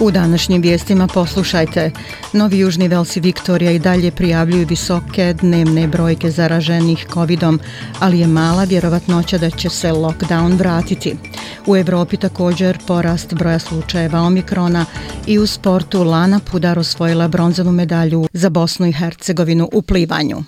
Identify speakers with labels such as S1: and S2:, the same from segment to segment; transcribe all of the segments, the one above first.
S1: U današnjim vijestima poslušajte. Novi Južni Velsi Viktorija i dalje prijavljuju visoke dnevne brojke zaraženih covid ali je mala vjerovatnoća da će se lockdown vratiti. U Evropi također porast broja slučajeva omikrona i u sportu Lana Pudar osvojila bronzanu medalju za Bosnu i Hercegovinu u plivanju.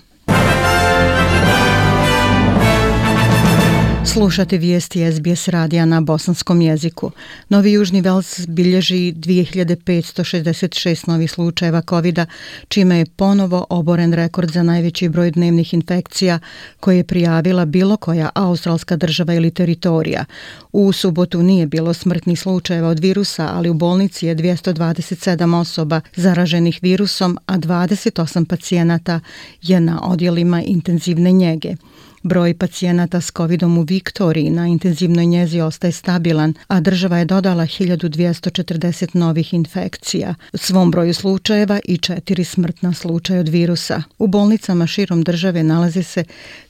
S1: Slušate vijesti SBS radija na bosanskom jeziku. Novi Južni Vels bilježi 2566 novih slučajeva covid čime je ponovo oboren rekord za najveći broj dnevnih infekcija koje je prijavila bilo koja australska država ili teritorija. U subotu nije bilo smrtnih slučajeva od virusa, ali u bolnici je 227 osoba zaraženih virusom, a 28 pacijenata je na odjelima intenzivne njege. Broj pacijenata s COVID-om u Viktoriji na intenzivnoj njezi ostaje stabilan, a država je dodala 1240 novih infekcija. Svom broju slučajeva i četiri smrtna slučaja od virusa. U bolnicama širom države nalazi se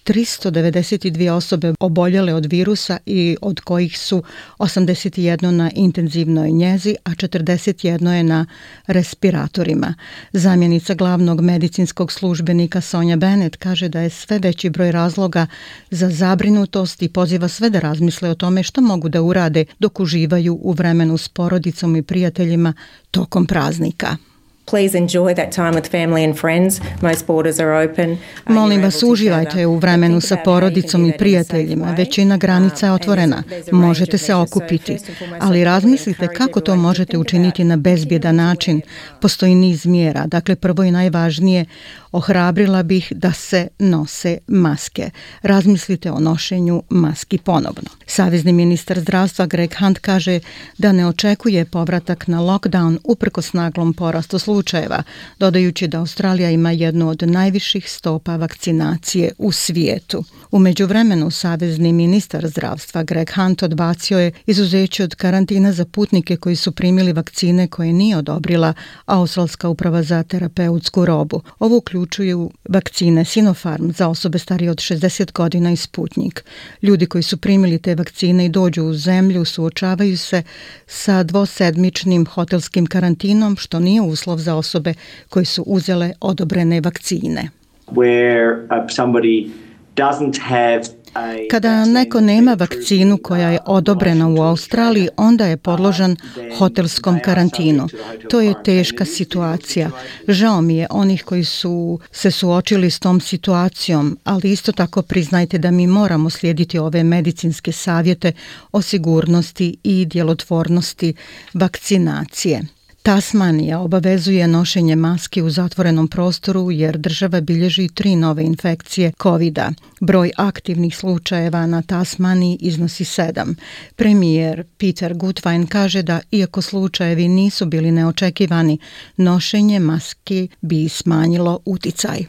S1: 392 osobe oboljele od virusa i od kojih su 81 na intenzivnoj njezi, a 41 je na respiratorima. Zamjenica glavnog medicinskog službenika Sonja Bennett kaže da je sve veći broj razloga za zabrinutost i poziva sve da razmisle o tome što mogu da urade dok uživaju u vremenu s porodicom i prijateljima tokom praznika. Please enjoy that time with family and friends. Most borders are open. Molim vas, uživajte u vremenu sa porodicom i prijateljima. Većina granica je otvorena. Možete se okupiti. Ali razmislite kako to možete učiniti na bezbjedan način. Postoji niz mjera. Dakle, prvo i najvažnije, ohrabrila bih da se nose maske. Razmislite o nošenju maski ponovno. Savezni ministar zdravstva Greg Hunt kaže da ne očekuje povratak na lockdown uprko naglom porastu slučajeva, dodajući da Australija ima jednu od najviših stopa vakcinacije u svijetu. U međuvremenu Savezni ministar zdravstva Greg Hunt odbacio je izuzeće od karantina za putnike koji su primili vakcine koje nije odobrila Australska uprava za terapeutsku robu. Ovo uključuju vakcine Sinopharm za osobe starije od 60 godina i Sputnik. Ljudi koji su primili te vakcine i dođu u zemlju suočavaju se sa dvosedmičnim hotelskim karantinom, što nije uslov za osobe koji su uzele odobrene vakcine. Where uh, somebody doesn't have Kada neko nema vakcinu koja je odobrena u Australiji, onda je podložan hotelskom karantinu. To je teška situacija. Žao mi je onih koji su se suočili s tom situacijom, ali isto tako priznajte da mi moramo slijediti ove medicinske savjete o sigurnosti i djelotvornosti vakcinacije. Tasmanija obavezuje nošenje maski u zatvorenom prostoru jer država bilježi tri nove infekcije covid -a. Broj aktivnih slučajeva na Tasmaniji iznosi sedam. Premijer Peter Gutwein kaže da iako slučajevi nisu bili neočekivani, nošenje maski bi smanjilo uticaj.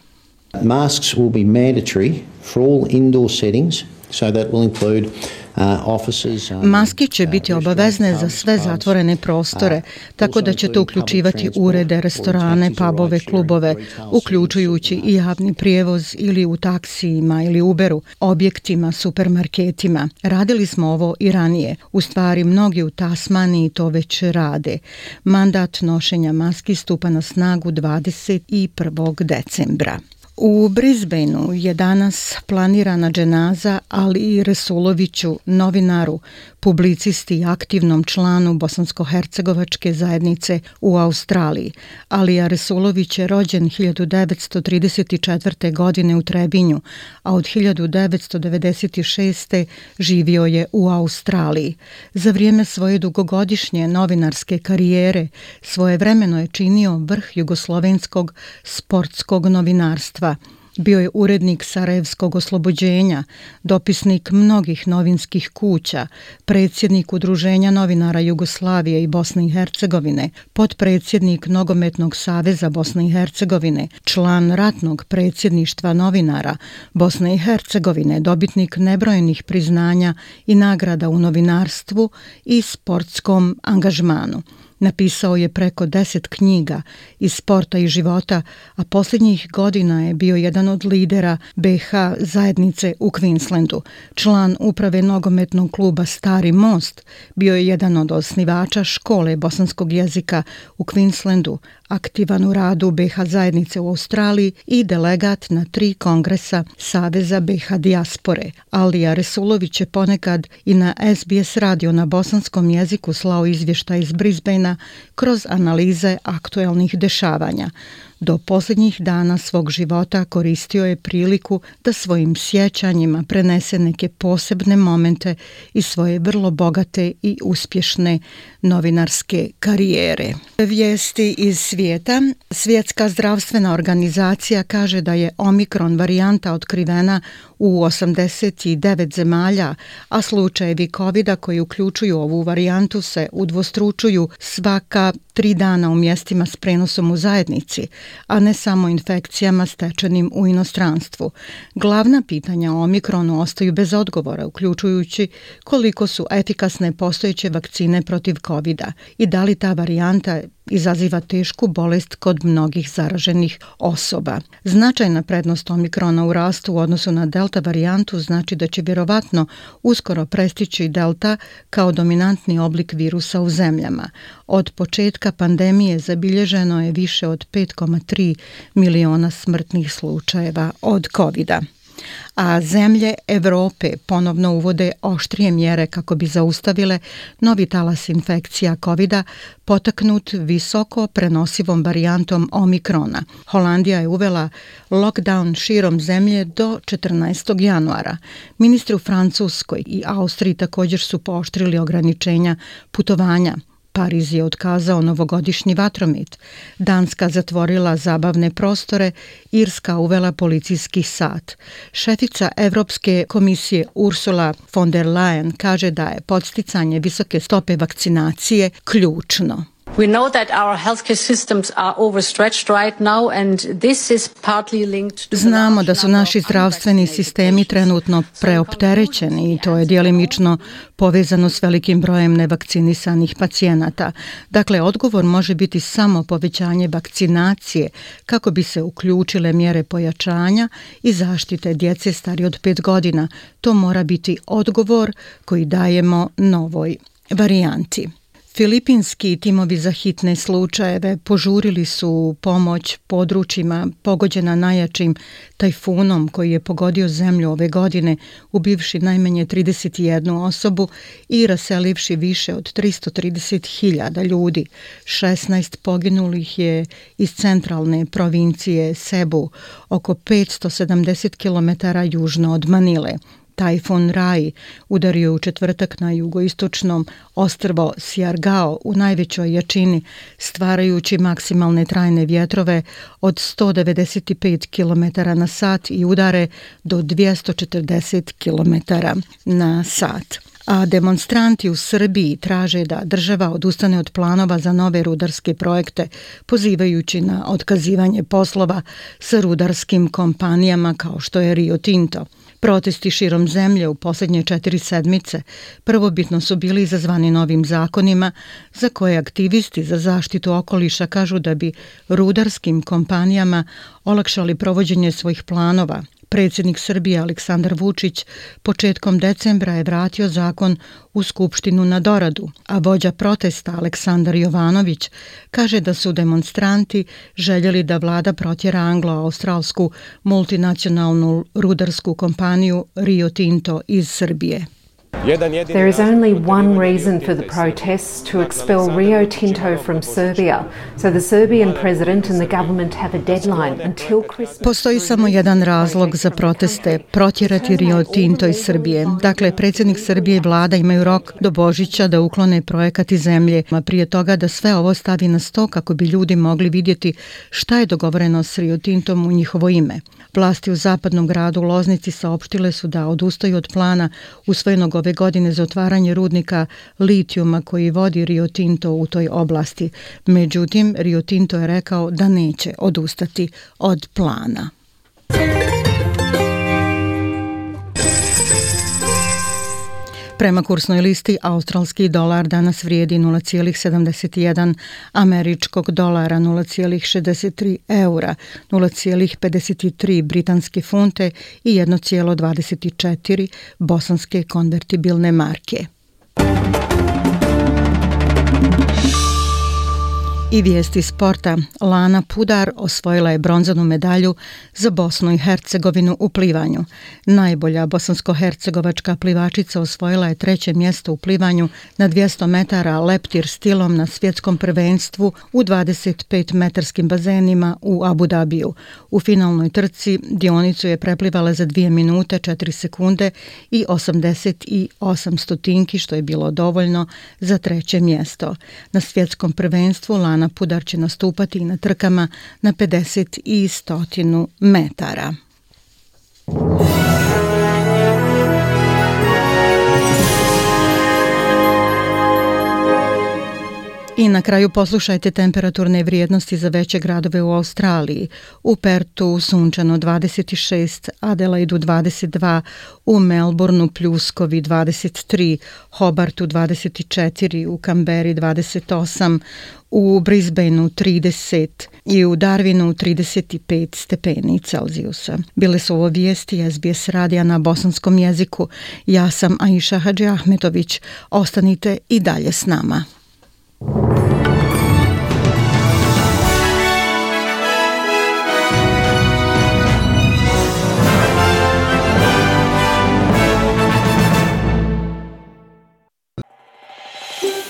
S1: Masks will be mandatory for all indoor settings, so that will include Maske će biti obavezne za sve zatvorene prostore, tako da će to uključivati urede, restorane, pubove, klubove, uključujući i javni prijevoz ili u taksijima ili Uberu, objektima, supermarketima. Radili smo ovo i ranije. U stvari, mnogi u Tasmaniji to već rade. Mandat nošenja maski stupa na snagu 21. decembra. U Brisbaneu je danas planirana dženaza Ali Resuloviću, novinaru, publicisti i aktivnom članu bosansko-hercegovačke zajednice u Australiji. Alija Resulović je rođen 1934. godine u Trebinju, a od 1996. živio je u Australiji. Za vrijeme svoje dugogodišnje novinarske karijere svoje vremeno je činio vrh jugoslovenskog sportskog novinarstva – Bio je urednik Sarajevskog oslobođenja, dopisnik mnogih novinskih kuća, predsjednik Udruženja novinara Jugoslavije i Bosne i Hercegovine, potpredsjednik Nogometnog saveza Bosne i Hercegovine, član ratnog predsjedništva novinara Bosne i Hercegovine, dobitnik nebrojenih priznanja i nagrada u novinarstvu i sportskom angažmanu. Napisao je preko deset knjiga iz sporta i života, a posljednjih godina je bio jedan od lidera BH zajednice u Queenslandu. Član uprave nogometnog kluba Stari Most bio je jedan od osnivača škole bosanskog jezika u Queenslandu, aktivan u radu BH zajednice u Australiji i delegat na tri kongresa Saveza BH Diaspore. Alija Resulović je ponekad i na SBS radio na bosanskom jeziku slao izvještaj iz Brisbanea kroz analize aktuelnih dešavanja. Do posljednjih dana svog života koristio je priliku da svojim sjećanjima prenese neke posebne momente iz svoje vrlo bogate i uspješne novinarske karijere. Vijesti iz svijeta. Svjetska zdravstvena organizacija kaže da je omikron varijanta otkrivena u 89 zemalja, a slučajevi covid koji uključuju ovu varijantu se udvostručuju svaka tri dana u mjestima s prenosom u zajednici, a ne samo infekcijama stečenim u inostranstvu. Glavna pitanja o omikronu ostaju bez odgovora, uključujući koliko su efikasne postojeće vakcine protiv covid i da li ta varijanta izaziva tešku bolest kod mnogih zaraženih osoba. Značajna prednost omikrona u rastu u odnosu na delta varijantu znači da će vjerovatno uskoro prestići delta kao dominantni oblik virusa u zemljama. Od početka pandemije zabilježeno je više od 5,3 miliona smrtnih slučajeva od covid -a zemlje Evrope ponovno uvode oštrije mjere kako bi zaustavile novi talas infekcija covid potaknut visoko prenosivom varijantom Omikrona. Holandija je uvela lockdown širom zemlje do 14. januara. Ministri u Francuskoj i Austriji također su pooštrili ograničenja putovanja. Pariz je otkazao novogodišnji vatromet, Danska zatvorila zabavne prostore, Irska uvela policijski sat. Šefica Evropske komisije Ursula von der Leyen kaže da je podsticanje visoke stope vakcinacije ključno. We know that our healthcare systems are overstretched right now and this is partly linked to Znamo da su naši zdravstveni sistemi trenutno preopterećeni i to je dijelimično povezano s velikim brojem nevakcinisanih pacijenata. Dakle, odgovor može biti samo povećanje vakcinacije kako bi se uključile mjere pojačanja i zaštite djece stari od 5 godina. To mora biti odgovor koji dajemo novoj varijanti. Filipinski timovi za hitne slučajeve požurili su pomoć područjima pogođena najjačim tajfunom koji je pogodio zemlju ove godine, ubivši najmanje 31 osobu i raselivši više od 330.000 ljudi. 16 poginulih je iz centralne provincije Cebu, oko 570 km južno od Manile. Tajfun Rai udario u četvrtak na jugoistočnom ostrvo Siargao u najvećoj jačini, stvarajući maksimalne trajne vjetrove od 195 km na sat i udare do 240 km na sat a demonstranti u Srbiji traže da država odustane od planova za nove rudarske projekte, pozivajući na otkazivanje poslova sa rudarskim kompanijama kao što je Rio Tinto. Protesti širom zemlje u posljednje četiri sedmice prvobitno su bili izazvani novim zakonima za koje aktivisti za zaštitu okoliša kažu da bi rudarskim kompanijama olakšali provođenje svojih planova – Predsjednik Srbije Aleksandar Vučić početkom decembra je vratio zakon u Skupštinu na doradu, a vođa protesta Aleksandar Jovanović kaže da su demonstranti željeli da vlada protjera anglo-australsku multinacionalnu rudarsku kompaniju Rio Tinto iz Srbije.
S2: There is only one reason for the protests to expel Rio Tinto from Serbia. So the Serbian president and the government have a deadline until Christmas.
S1: Postoji samo jedan razlog za proteste, protjerati Rio Tinto iz Srbije. Dakle, predsjednik Srbije i vlada imaju rok do Božića da uklone projekat iz zemlje, a prije toga da sve ovo stavi na sto kako bi ljudi mogli vidjeti šta je dogovoreno s Rio Tintom u njihovo ime. Vlasti u zapadnom gradu Loznici saopštile su da odustaju od plana usvojenog ove godine za otvaranje rudnika litijuma koji vodi Rio Tinto u toj oblasti. Međutim, Rio Tinto je rekao da neće odustati od plana. Prema kursnoj listi, australski dolar danas vrijedi 0,71 američkog dolara, 0,63 eura, 0,53 britanske funte i 1,24 bosanske konvertibilne marke. I vijesti sporta. Lana Pudar osvojila je bronzanu medalju za Bosnu i Hercegovinu u plivanju. Najbolja bosansko-hercegovačka plivačica osvojila je treće mjesto u plivanju na 200 metara leptir stilom na svjetskom prvenstvu u 25 metarskim bazenima u Abu Dhabiju. U finalnoj trci dionicu je preplivala za 2 minute 4 sekunde i 88 stotinki što je bilo dovoljno za treće mjesto. Na svjetskom prvenstvu Lana Ivana Pudar će nastupati na trkama na 50 i 100 metara. I na kraju poslušajte temperaturne vrijednosti za veće gradove u Australiji. U Pertu sunčano 26, Adelaidu 22, u Melbourneu pljuskovi 23, Hobartu 24, u Kamberi 28, u Brisbaneu 30 i u Darwinu 35 stepeni Celzijusa. Bile su ovo vijesti SBS radija na bosanskom jeziku. Ja sam Aisha Hadži Ahmetović. Ostanite i dalje s nama.